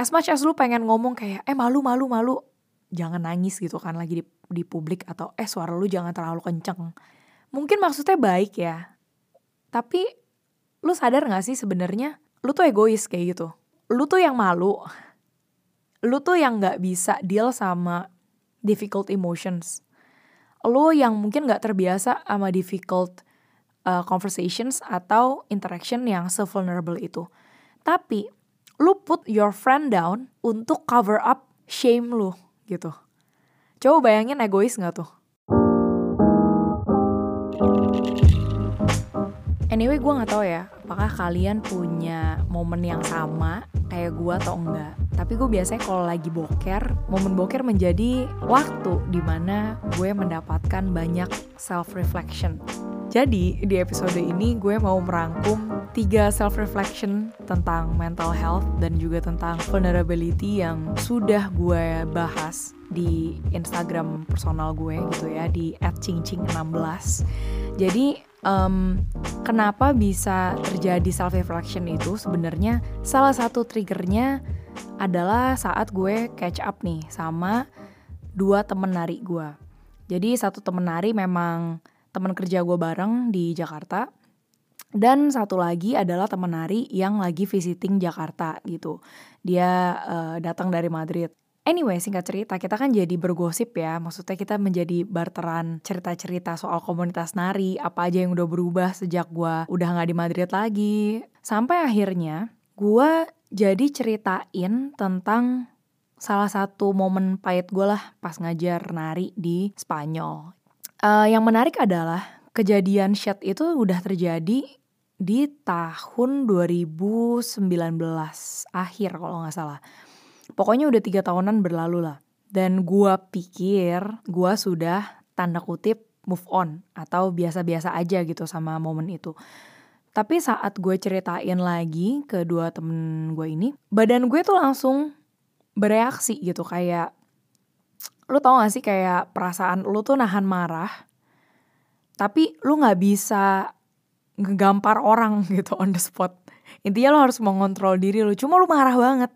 as much as lu pengen ngomong kayak eh malu malu malu jangan nangis gitu kan lagi di, di publik atau eh suara lu jangan terlalu kenceng. Mungkin maksudnya baik ya tapi lu sadar gak sih sebenarnya lu tuh egois kayak gitu? Lu tuh yang malu lu tuh yang nggak bisa deal sama difficult emotions. Lu yang mungkin gak terbiasa sama difficult uh, conversations atau interaction yang se-vulnerable itu. Tapi lu put your friend down untuk cover up shame lu gitu. Coba bayangin egois gak tuh? Anyway, gue gak tahu ya, apakah kalian punya momen yang sama kayak gue atau enggak. Tapi gue biasanya kalau lagi boker, momen boker menjadi waktu di mana gue mendapatkan banyak self-reflection. Jadi di episode ini gue mau merangkum tiga self-reflection tentang mental health dan juga tentang vulnerability yang sudah gue bahas di Instagram personal gue gitu ya di @cingcing16. Jadi um, kenapa bisa terjadi self reflection itu sebenarnya salah satu triggernya adalah saat gue catch up nih sama dua temen nari gue. Jadi satu temen nari memang temen kerja gue bareng di Jakarta. Dan satu lagi adalah temen nari yang lagi visiting Jakarta gitu. Dia uh, datang dari Madrid. Anyway, singkat cerita, kita kan jadi bergosip ya. Maksudnya kita menjadi barteran cerita-cerita soal komunitas nari, apa aja yang udah berubah sejak gue udah gak di Madrid lagi. Sampai akhirnya gue jadi ceritain tentang salah satu momen pahit gue lah pas ngajar nari di Spanyol. Uh, yang menarik adalah kejadian shit itu udah terjadi di tahun 2019 akhir kalau nggak salah. Pokoknya udah tiga tahunan berlalu lah. Dan gue pikir gue sudah tanda kutip move on atau biasa-biasa aja gitu sama momen itu. Tapi saat gue ceritain lagi ke dua temen gue ini, badan gue tuh langsung bereaksi gitu kayak lu tau gak sih kayak perasaan lu tuh nahan marah, tapi lu nggak bisa ngegampar orang gitu on the spot. Intinya lu harus mengontrol diri lu, cuma lu marah banget.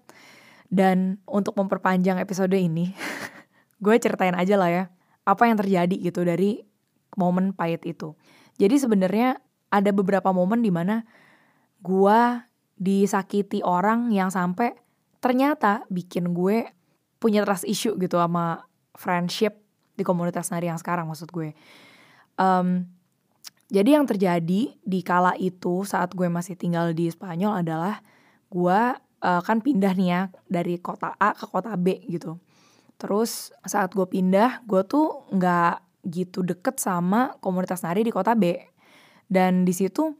Dan untuk memperpanjang episode ini, gue ceritain aja lah ya, apa yang terjadi gitu dari momen pahit itu. Jadi sebenarnya ada beberapa momen di mana gue disakiti orang yang sampai ternyata bikin gue punya trust issue gitu sama friendship di komunitas nari yang sekarang maksud gue. Um, jadi yang terjadi di kala itu saat gue masih tinggal di Spanyol adalah gue uh, kan pindah nih ya dari kota A ke kota B gitu. Terus saat gue pindah, gue tuh nggak gitu deket sama komunitas nari di kota B dan di situ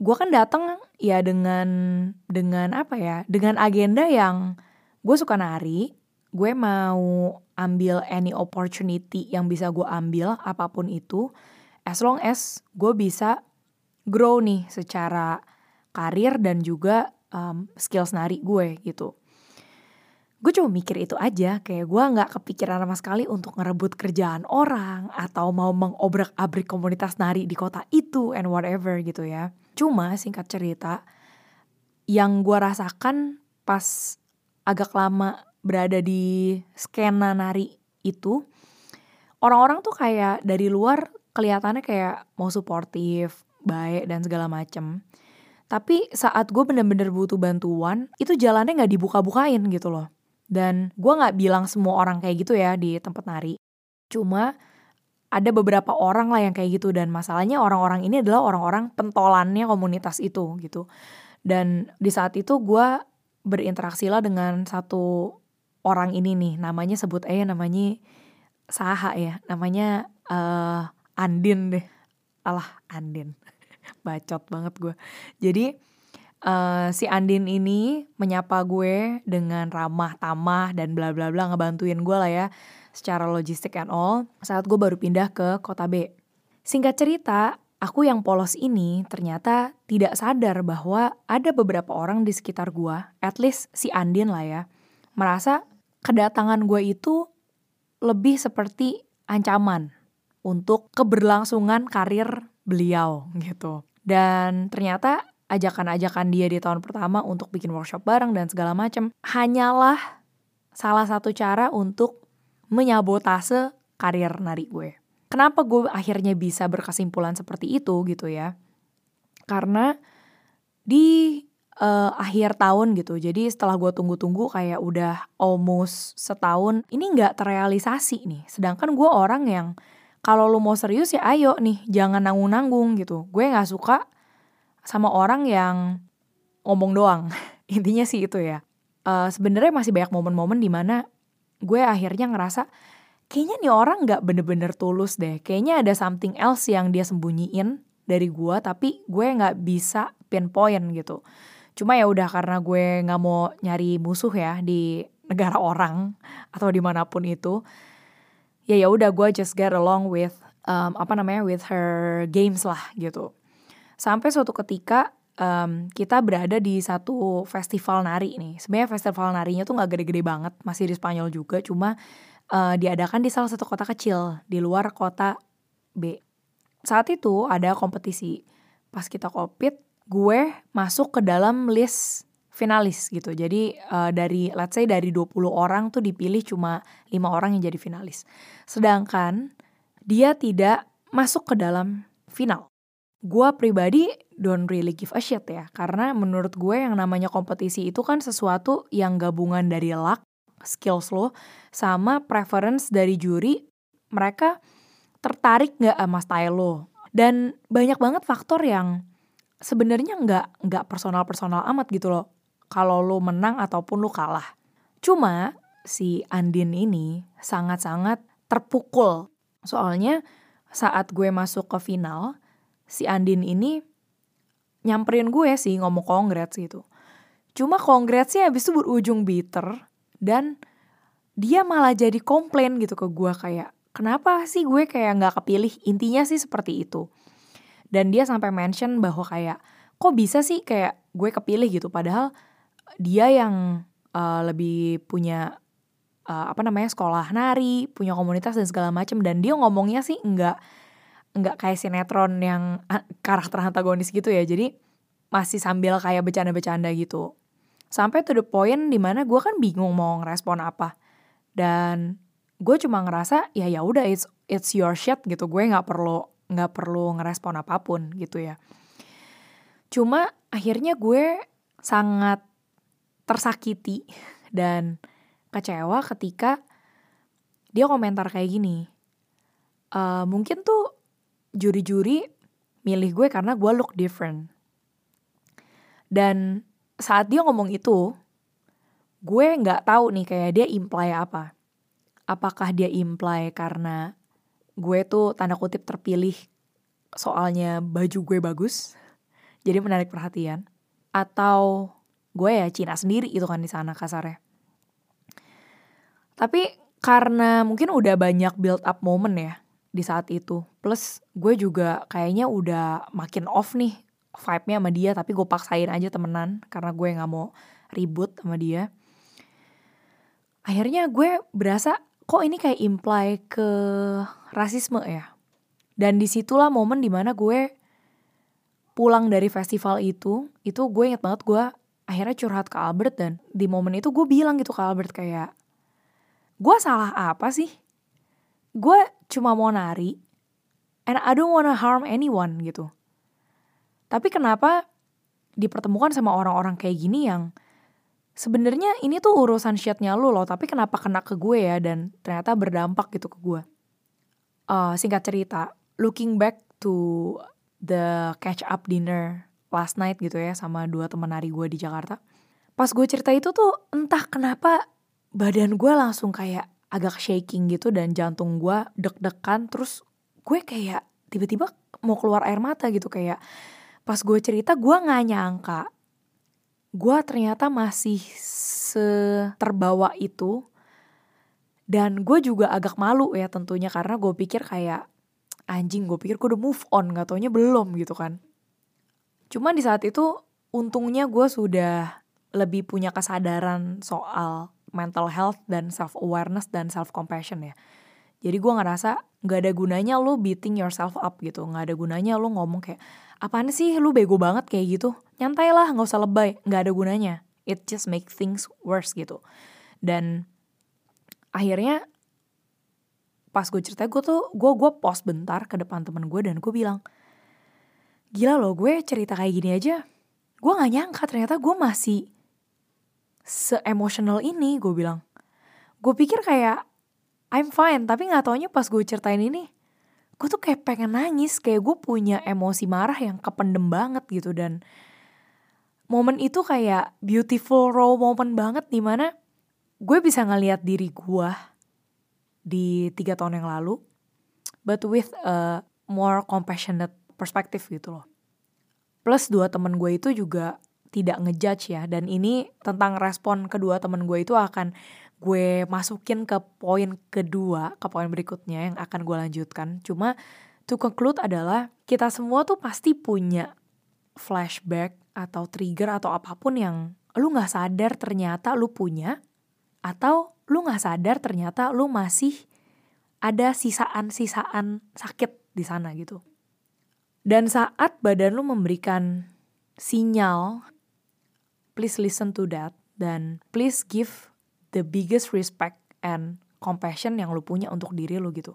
gue kan datang ya dengan dengan apa ya dengan agenda yang gue suka nari gue mau ambil any opportunity yang bisa gue ambil apa pun itu as long as gue bisa grow nih secara karir dan juga um, skills nari gue gitu. Gue cuma mikir itu aja kayak gue nggak kepikiran sama sekali untuk ngerebut kerjaan orang atau mau mengobrak-abrik komunitas nari di kota itu and whatever gitu ya. Cuma singkat cerita yang gue rasakan pas agak lama berada di skena nari itu orang-orang tuh kayak dari luar kelihatannya kayak mau suportif baik dan segala macem tapi saat gue bener-bener butuh bantuan itu jalannya nggak dibuka-bukain gitu loh dan gue gak bilang semua orang kayak gitu ya di tempat nari. Cuma ada beberapa orang lah yang kayak gitu dan masalahnya orang-orang ini adalah orang-orang pentolannya komunitas itu gitu. Dan di saat itu gue berinteraksi lah dengan satu orang ini nih namanya sebut aja namanya Saha ya namanya uh, Andin deh. Alah Andin. Bacot banget gue jadi uh, si Andin ini menyapa gue dengan ramah tamah dan bla bla bla ngebantuin gue lah ya secara logistik and all saat gue baru pindah ke kota B. Singkat cerita, aku yang polos ini ternyata tidak sadar bahwa ada beberapa orang di sekitar gue, at least si Andin lah ya, merasa kedatangan gue itu lebih seperti ancaman untuk keberlangsungan karir beliau gitu. Dan ternyata ajakan-ajakan dia di tahun pertama untuk bikin workshop bareng dan segala macam hanyalah salah satu cara untuk menyabotase karir nari gue. Kenapa gue akhirnya bisa berkesimpulan seperti itu gitu ya? Karena di uh, akhir tahun gitu. Jadi setelah gue tunggu-tunggu kayak udah almost setahun, ini nggak terrealisasi nih. Sedangkan gue orang yang kalau lu mau serius ya ayo nih, jangan nanggung-nanggung gitu. Gue nggak suka sama orang yang ngomong doang. Intinya sih itu ya. Uh, Sebenarnya masih banyak momen-momen di mana gue akhirnya ngerasa kayaknya nih orang nggak bener-bener tulus deh. Kayaknya ada something else yang dia sembunyiin dari gue, tapi gue nggak bisa pinpoint gitu. Cuma ya udah karena gue nggak mau nyari musuh ya di negara orang atau di mana pun itu. Ya ya udah gue just get along with um, apa namanya with her games lah gitu. Sampai suatu ketika um, kita berada di satu festival nari nih. Sebenarnya festival narinya tuh nggak gede-gede banget, masih di Spanyol juga, cuma uh, diadakan di salah satu kota kecil di luar kota B. Saat itu ada kompetisi. Pas kita kopit, gue masuk ke dalam list finalis gitu. Jadi uh, dari let's say dari 20 orang tuh dipilih cuma lima orang yang jadi finalis. Sedangkan dia tidak masuk ke dalam final gue pribadi don't really give a shit ya karena menurut gue yang namanya kompetisi itu kan sesuatu yang gabungan dari luck skills lo sama preference dari juri mereka tertarik nggak sama style lo dan banyak banget faktor yang sebenarnya nggak nggak personal personal amat gitu loh. Kalau lo menang ataupun lo kalah. Cuma si Andin ini sangat-sangat terpukul. Soalnya saat gue masuk ke final si Andin ini nyamperin gue sih ngomong congrats gitu. Cuma congratsnya habis itu berujung bitter dan dia malah jadi komplain gitu ke gue kayak kenapa sih gue kayak nggak kepilih? Intinya sih seperti itu dan dia sampai mention bahwa kayak kok bisa sih kayak gue kepilih gitu? Padahal dia yang uh, lebih punya uh, apa namanya sekolah nari punya komunitas dan segala macam dan dia ngomongnya sih nggak nggak kayak sinetron yang karakter antagonis gitu ya. Jadi masih sambil kayak bercanda-bercanda gitu. Sampai to the point di mana gue kan bingung mau ngerespon apa. Dan gue cuma ngerasa ya ya udah it's it's your shit gitu. Gue nggak perlu nggak perlu ngerespon apa pun gitu ya cuma akhirnya gue sangat tersakiti dan kecewa ketika dia komentar kayak gini uh, mungkin tuh juri-juri milih gue karena gue look different. Dan saat dia ngomong itu, gue nggak tahu nih kayak dia imply apa. Apakah dia imply karena gue tuh tanda kutip terpilih soalnya baju gue bagus, jadi menarik perhatian. Atau gue ya Cina sendiri itu kan di sana kasarnya. Tapi karena mungkin udah banyak build up moment ya, di saat itu. Plus gue juga kayaknya udah makin off nih vibe-nya sama dia tapi gue paksain aja temenan karena gue nggak mau ribut sama dia. Akhirnya gue berasa kok ini kayak imply ke rasisme ya. Dan di situlah momen di mana gue pulang dari festival itu, itu gue inget banget gue akhirnya curhat ke Albert dan di momen itu gue bilang gitu ke Albert kayak, gue salah apa sih? gue cuma mau nari and I don't wanna harm anyone gitu. Tapi kenapa dipertemukan sama orang-orang kayak gini yang sebenarnya ini tuh urusan shitnya lu loh, tapi kenapa kena ke gue ya dan ternyata berdampak gitu ke gue. Uh, singkat cerita, looking back to the catch up dinner last night gitu ya sama dua teman nari gue di Jakarta. Pas gue cerita itu tuh entah kenapa badan gue langsung kayak agak shaking gitu dan jantung gue deg-degan terus gue kayak tiba-tiba mau keluar air mata gitu kayak pas gue cerita gue nggak nyangka gue ternyata masih seterbawa itu dan gue juga agak malu ya tentunya karena gue pikir kayak anjing gue pikir gue udah move on gak taunya belum gitu kan. Cuma di saat itu untungnya gue sudah lebih punya kesadaran soal mental health dan self awareness dan self compassion ya. Jadi gue ngerasa gak ada gunanya lo beating yourself up gitu. Gak ada gunanya lo ngomong kayak apaan sih lu bego banget kayak gitu. Nyantai lah nggak usah lebay. Nggak ada gunanya. It just make things worse gitu. Dan akhirnya pas gue cerita gue tuh gue gue post bentar ke depan temen gue dan gue bilang gila loh gue cerita kayak gini aja. Gue nggak nyangka ternyata gue masih se-emotional ini gue bilang. Gue pikir kayak I'm fine tapi nggak taunya pas gue ceritain ini gue tuh kayak pengen nangis kayak gue punya emosi marah yang kependem banget gitu dan momen itu kayak beautiful raw moment banget di mana gue bisa ngeliat diri gue di tiga tahun yang lalu but with a more compassionate perspective gitu loh. Plus dua temen gue itu juga tidak ngejudge ya dan ini tentang respon kedua temen gue itu akan gue masukin ke poin kedua ke poin berikutnya yang akan gue lanjutkan. Cuma to conclude adalah kita semua tuh pasti punya flashback atau trigger atau apa pun yang lu nggak sadar ternyata lu punya atau lu nggak sadar ternyata lu masih ada sisaan-sisaan sakit di sana gitu. Dan saat badan lu memberikan sinyal, please listen to that dan please give the biggest respect and compassion yang lu punya untuk diri lu gitu.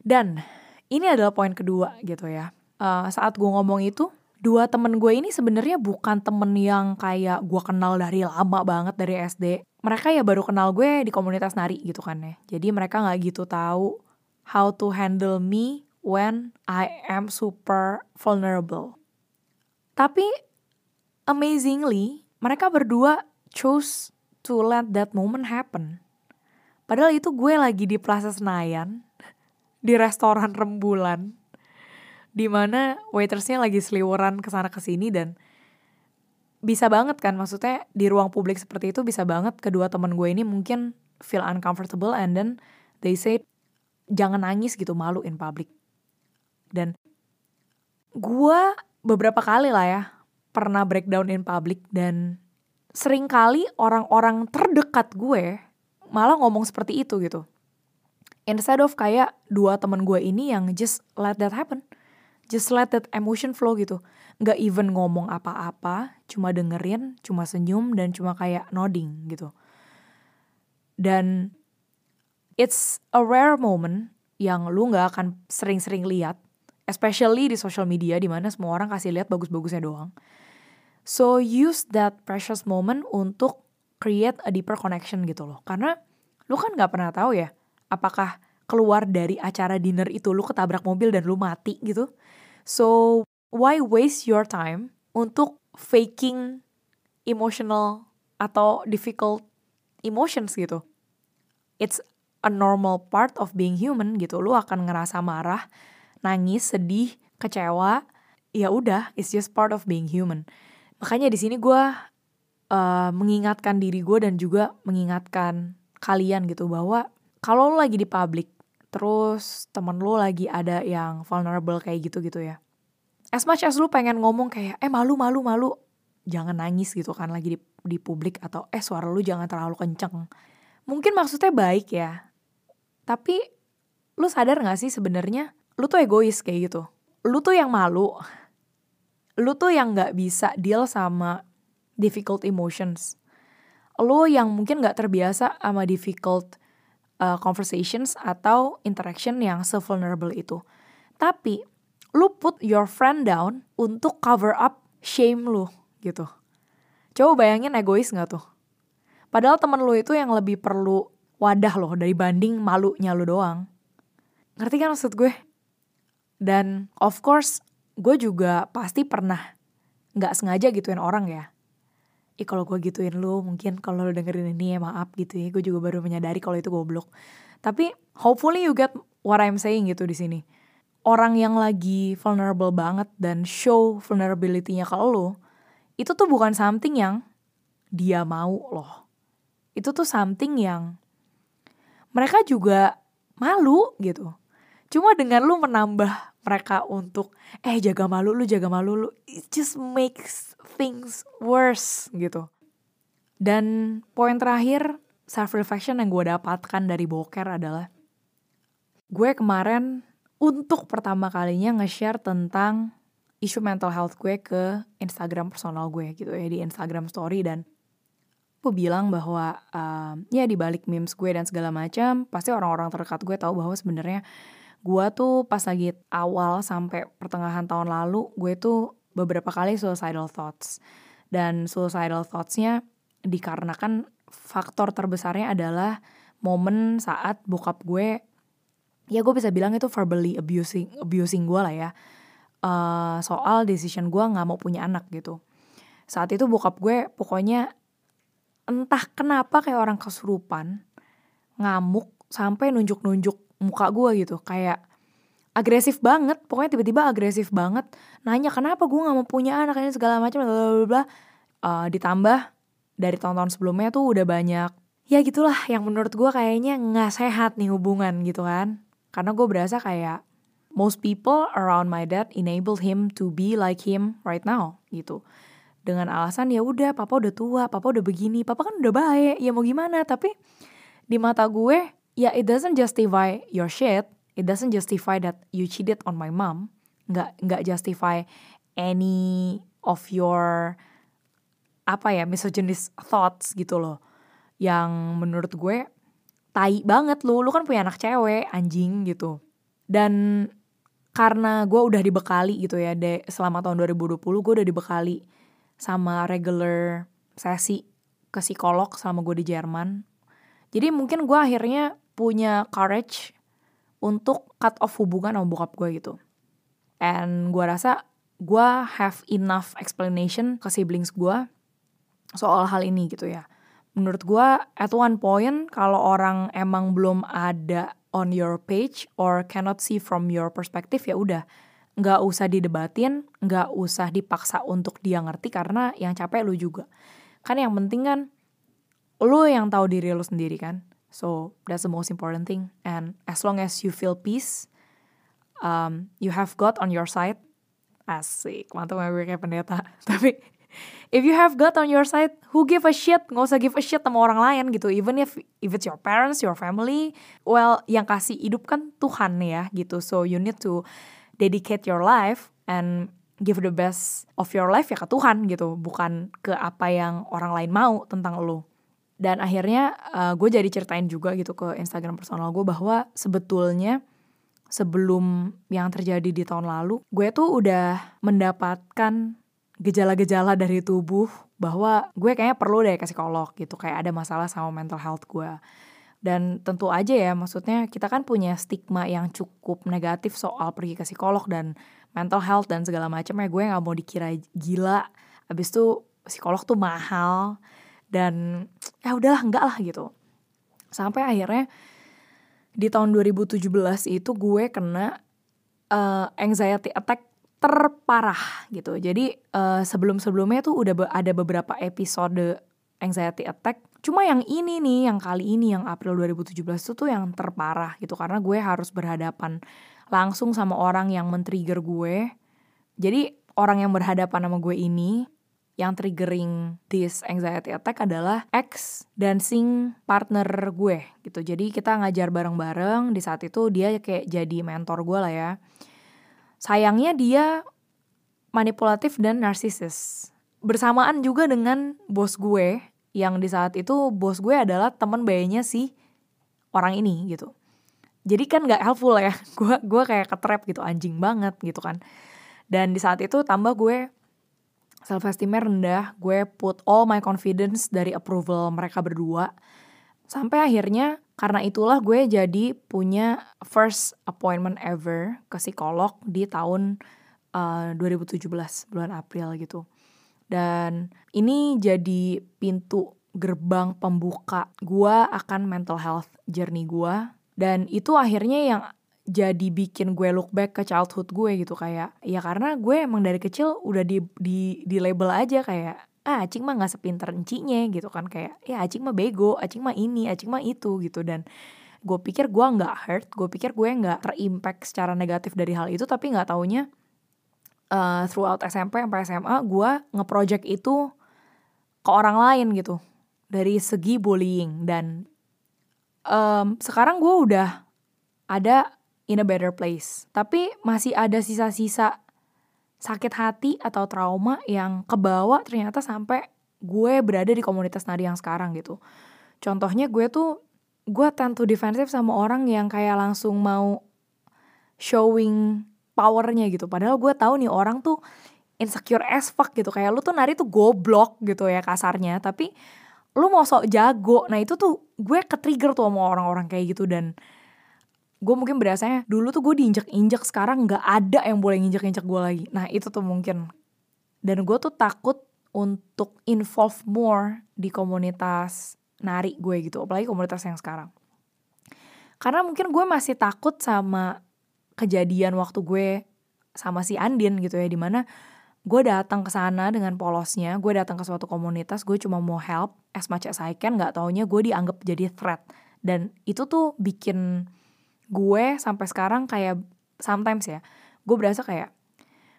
Dan ini adalah poin kedua gitu ya. Uh, saat gue ngomong itu, dua temen gue ini sebenarnya bukan temen yang kayak gue kenal dari lama banget dari SD. Mereka ya baru kenal gue di komunitas nari gitu kan ya. Jadi mereka gak gitu tahu how to handle me when I am super vulnerable. Tapi amazingly, mereka berdua chose to let that moment happen. Padahal itu gue lagi di Plaza Senayan, di restoran rembulan, di mana waitersnya lagi seliweran ke sana ke sini dan bisa banget kan maksudnya di ruang publik seperti itu bisa banget kedua teman gue ini mungkin feel uncomfortable and then they say jangan nangis gitu malu in public. Dan gue beberapa kali lah ya pernah breakdown in public dan sering kali orang-orang terdekat gue malah ngomong seperti itu gitu. Instead of kayak dua temen gue ini yang just let that happen just let that emotion flow gitu. Nggak even ngomong apa-apa cuma dengerin cuma senyum dan cuma kayak nodding gitu. Dan it's a rare moment yang lu nggak akan sering-sering lihat especially di social media di mana semua orang kasih lihat bagus-bagusnya doang. So use that precious moment untuk create a deeper connection gitu loh. Karena lu kan nggak pernah tahu ya apakah keluar dari acara dinner itu lu ketabrak mobil dan lu mati gitu. So why waste your time untuk faking emotional atau difficult emotions gitu. It's a normal part of being human gitu. Lu akan ngerasa marah, nangis, sedih, kecewa. Ya udah, it's just part of being human. Makanya di sini gue uh, mengingatkan diri gue dan juga mengingatkan kalian gitu bahwa kalau lu lagi di public terus temen lu lagi ada yang vulnerable kayak gitu gitu ya. As much as lu pengen ngomong kayak eh malu malu malu. Jangan nangis gitu kan lagi di, di publik atau eh suara lu jangan terlalu kenceng. Mungkin maksudnya baik ya. Tapi lu sadar gak sih sebenarnya lu tuh egois kayak gitu? Lu tuh yang malu. Lu tuh yang nggak bisa deal sama difficult emotions. Lu yang mungkin nggak terbiasa sama difficult uh, conversations atau interaction yang se-vulnerable itu. Tapi lu put your friend down untuk cover up shame lu gitu. Coba bayangin egois gak tuh? Padahal temen lu itu yang lebih perlu wadah loh dari banding malunya lu doang. Ngerti kan maksud gue? Dan of course gue juga pasti pernah gak sengaja gituin orang ya ih kalau gue gituin lu mungkin kalau lu dengerin ini ya maaf gitu ya. Gue juga baru menyadari kalau itu goblok. Tapi hopefully you get what I'm saying gitu di sini. Orang yang lagi vulnerable banget dan show vulnerability-nya ke lu itu tuh bukan something yang dia mau loh. Itu tuh something yang mereka juga malu gitu. Cuma dengan lu menambah mereka untuk eh jaga malu lu jaga malu lu it just makes things worse gitu. Dan poin terakhir self reflection yang gue dapatkan dari boker adalah gue kemarin untuk pertama kalinya nge-share tentang isu mental health gue ke Instagram personal gue gitu ya di Instagram story dan gue bilang bahwa um, ya di balik memes gue dan segala macam pasti orang-orang terdekat gue tahu bahwa sebenarnya gue tuh pas lagi awal sampai pertengahan tahun lalu gue tuh beberapa kali suicidal thoughts. Dan suicidal thoughtsnya dikarenakan faktor terbesarnya adalah momen saat bokap gue ya gue bisa bilang itu verbally abusing abusing gue lah ya. Uh, soal decision gue nggak mau punya anak gitu. Saat itu bokap gue pokoknya entah kenapa kayak orang kesurupan ngamuk sampai nunjuk-nunjuk muka gue gitu. Kayak agresif banget. Pokoknya tiba-tiba agresif banget. Nanya kenapa gue nggak mau punya anak? Ini segala macam bla bla bla uh, ditambah dari tahun-tahun sebelumnya tuh udah banyak. Ya gitulah yang menurut gue kayaknya nggak sehat nih hubungan gitu kan. Karena gue berasa kayak most people around my dad enabled him to be like him right now gitu. Dengan alasan ya udah papa udah tua papa udah begini papa kan udah baik ya mau gimana? Tapi di mata gue ya it doesn't justify your shit it doesn't justify that you cheated on my mom. Nggak nggak justify any of your apa ya misogynist thoughts gitu loh. Yang menurut gue tai banget lu. Lu kan punya anak cewek anjing gitu. Dan karena gue udah dibekali gitu ya de selama tahun 2020 gue udah dibekali sama regular sesi ke psikolog selama gue di Jerman. Jadi mungkin gue akhirnya punya courage untuk cut off hubungan sama bokap gue gitu. And gue rasa gue have enough explanation ke siblings gue soal hal ini gitu ya. Menurut gue at one point kalau orang emang belum ada on your page or cannot see from your perspective ya udah nggak usah didebatin, nggak usah dipaksa untuk dia ngerti karena yang capek lu juga. Kan yang penting kan lu yang tahu diri lu sendiri kan. So that's the most important thing. And as long as you feel peace, um, you have God on your side. Asik, mantap gue kayak pendeta. Tapi if you have God on your side, who give a shit? Nggak usah give a shit sama orang lain gitu. Even if if it's your parents, your family, well, yang kasih hidup kan Tuhan ya gitu. So you need to dedicate your life and give the best of your life ya ke Tuhan gitu, bukan ke apa yang orang lain mau tentang lo. Dan akhirnya uh, gue jadi ceritain juga gitu ke Instagram personal gue bahwa sebetulnya sebelum yang terjadi di tahun lalu, gue tuh udah mendapatkan gejala-gejala dari tubuh bahwa gue kayaknya perlu deh ke psikolog gitu, kayak ada masalah sama mental health gue. Dan tentu aja ya, maksudnya kita kan punya stigma yang cukup negatif soal pergi ke psikolog dan mental health dan segala macam ya. Gue nggak mau dikira gila. Abis itu psikolog tuh mahal dan ya udahlah enggak lah gitu. Sampai akhirnya di tahun 2017 itu gue kena uh, anxiety attack terparah gitu. Jadi uh, sebelum-sebelumnya tuh udah ada beberapa episode anxiety attack Cuma yang ini nih, yang kali ini, yang April 2017 itu tuh yang terparah gitu. Karena gue harus berhadapan langsung sama orang yang men-trigger gue. Jadi orang yang berhadapan sama gue ini, yang triggering this anxiety attack adalah ex dancing partner gue gitu. Jadi kita ngajar bareng-bareng, di saat itu dia kayak jadi mentor gue lah ya. Sayangnya dia manipulatif dan narsisis. Bersamaan juga dengan bos gue yang di saat itu bos gue adalah teman bayanya si orang ini gitu jadi kan nggak helpful ya gue gue kayak ketrap gitu anjing banget gitu kan dan di saat itu tambah gue self esteemnya rendah gue put all my confidence dari approval mereka berdua sampai akhirnya karena itulah gue jadi punya first appointment ever ke psikolog di tahun uh, 2017 bulan April gitu dan ini jadi pintu gerbang pembuka gue akan mental health journey gue. Dan itu akhirnya yang jadi bikin gue look back ke childhood gue gitu kayak ya karena gue emang dari kecil udah di di di label aja kayak ah acing mah nggak sepinter encinya gitu kan kayak ya acing mah bego acing mah ini acing mah itu gitu. Dan gue pikir gue nggak hurt gue pikir gue nggak terimpact secara negatif dari hal itu tapi nggak taunya uh, throughout SMP sampai SMA gue ngeproject itu ke orang lain gitu dari segi bullying. Dan um, sekarang gue udah ada in a better place tapi masih ada sisa-sisa sakit hati atau trauma yang kebawa ternyata sampai gue berada di komunitas nari yang sekarang gitu. Contohnya gue tuh gue tentu defensif sama orang yang kayak langsung mau showing powernya gitu. Padahal gue tahu nih orang tuh insecure as fuck gitu. Kayak lu tuh nari tuh goblok gitu ya kasarnya. Tapi lu mau sok jago. Nah itu tuh gue ke trigger tuh sama orang-orang kayak gitu dan gue mungkin berasanya dulu tuh gue diinjek-injek sekarang nggak ada yang boleh nginjek-injek gue lagi. Nah itu tuh mungkin. Dan gue tuh takut untuk involve more di komunitas nari gue gitu apalagi komunitas yang sekarang. Karena mungkin gue masih takut sama kejadian waktu gue sama si Andin gitu ya di mana gue datang ke sana dengan polosnya gue datang ke suatu komunitas gue cuma mau help as much as I can nggak taunya gue dianggap jadi threat. Dan itu tuh bikin gue sampai sekarang kayak sometimes ya gue berasa kayak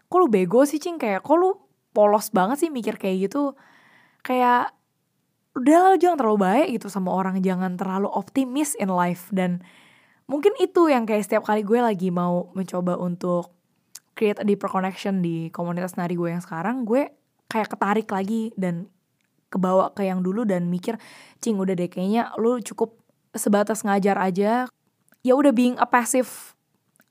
kok lu bego sih cing? Kayak kok lu polos banget sih mikir kayak gitu? Kayak udah lo jangan terlalu baik gitu sama orang. Jangan terlalu optimis in life. Dan mungkin itu yang kayak setiap kali gue lagi mau mencoba untuk create a deeper connection di komunitas nari gue yang sekarang gue kayak ketarik lagi dan kebawa ke yang dulu dan mikir cing udah deh kayaknya lu cukup sebatas ngajar aja ya udah being a passive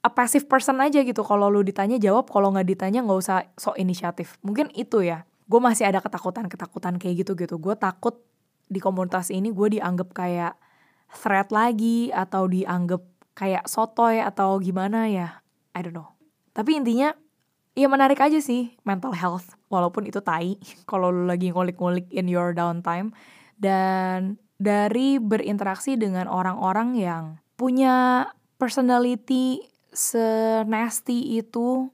a passive person aja gitu. Kalau lu ditanya jawab. Kalau nggak ditanya nggak usah sok inisiatif. Mungkin itu ya. Gue masih ada ketakutan ketakutan kayak gitu gitu gue takut di komunitas ini gue dianggap kayak threat lagi atau dianggap kayak sotoy atau gimana ya. I don't know. Tapi intinya ya menarik aja sih mental health. Walaupun itu tai kalau lu lagi ngulik-ngulik in your downtime. Dan dari berinteraksi dengan orang-orang yang punya personality senasty itu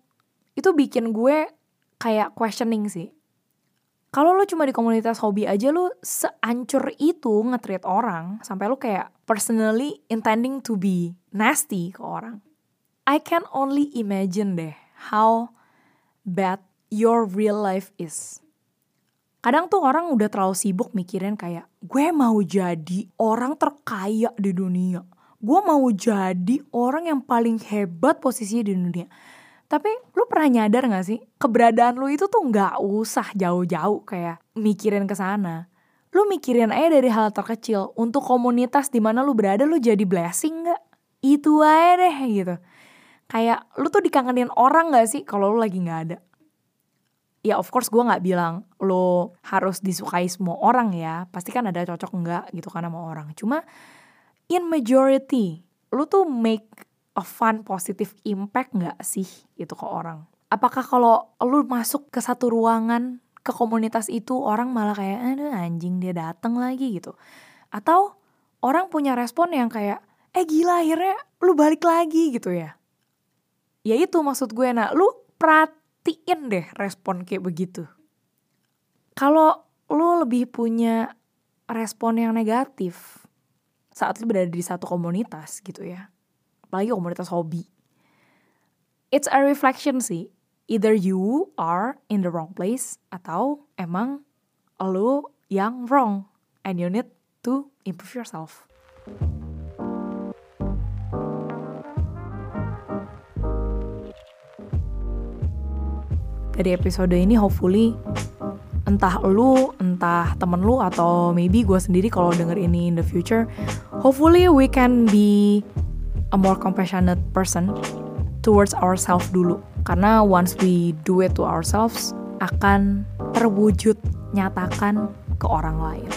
itu bikin gue kayak questioning sih. Kalau lo cuma di komunitas hobi aja lo seancur itu nge-treat orang sampai lo kayak personally intending to be nasty ke orang. I can only imagine deh how bad your real life is. Kadang tuh orang udah terlalu sibuk mikirin kayak gue mau jadi orang terkaya di dunia gue mau jadi orang yang paling hebat posisinya di dunia. Tapi lu pernah nyadar gak sih keberadaan lu itu tuh gak usah jauh-jauh kayak mikirin ke sana. Lu mikirin aja dari hal terkecil untuk komunitas di mana lu berada lu jadi blessing gak? Itu aja deh gitu. Kayak lu tuh dikangenin orang gak sih kalau lu lagi gak ada? Ya of course gue gak bilang lo harus disukai semua orang ya. Pasti kan ada cocok enggak gitu kan sama orang. Cuma in majority lu tuh make a fun positive impact nggak sih itu ke orang? Apakah kalau lu masuk ke satu ruangan ke komunitas itu orang malah kayak aduh anjing dia datang lagi gitu. Atau orang punya respon yang kayak eh gila akhirnya lu balik lagi gitu ya. Ya itu maksud gue. Nah lu perhatiin deh respon kayak begitu. Kalau lu lebih punya respon yang negatif saat lu berada di satu komunitas gitu ya. Apalagi komunitas hobi. It's a reflection sih. Either you are in the wrong place atau emang lu yang wrong and you need to improve yourself. Dari episode ini hopefully entah lu, entah temen lu atau maybe gue sendiri kalau denger ini in the future, hopefully we can be a more compassionate person towards ourselves dulu. Karena once we do it to ourselves, akan terwujud nyatakan ke orang lain.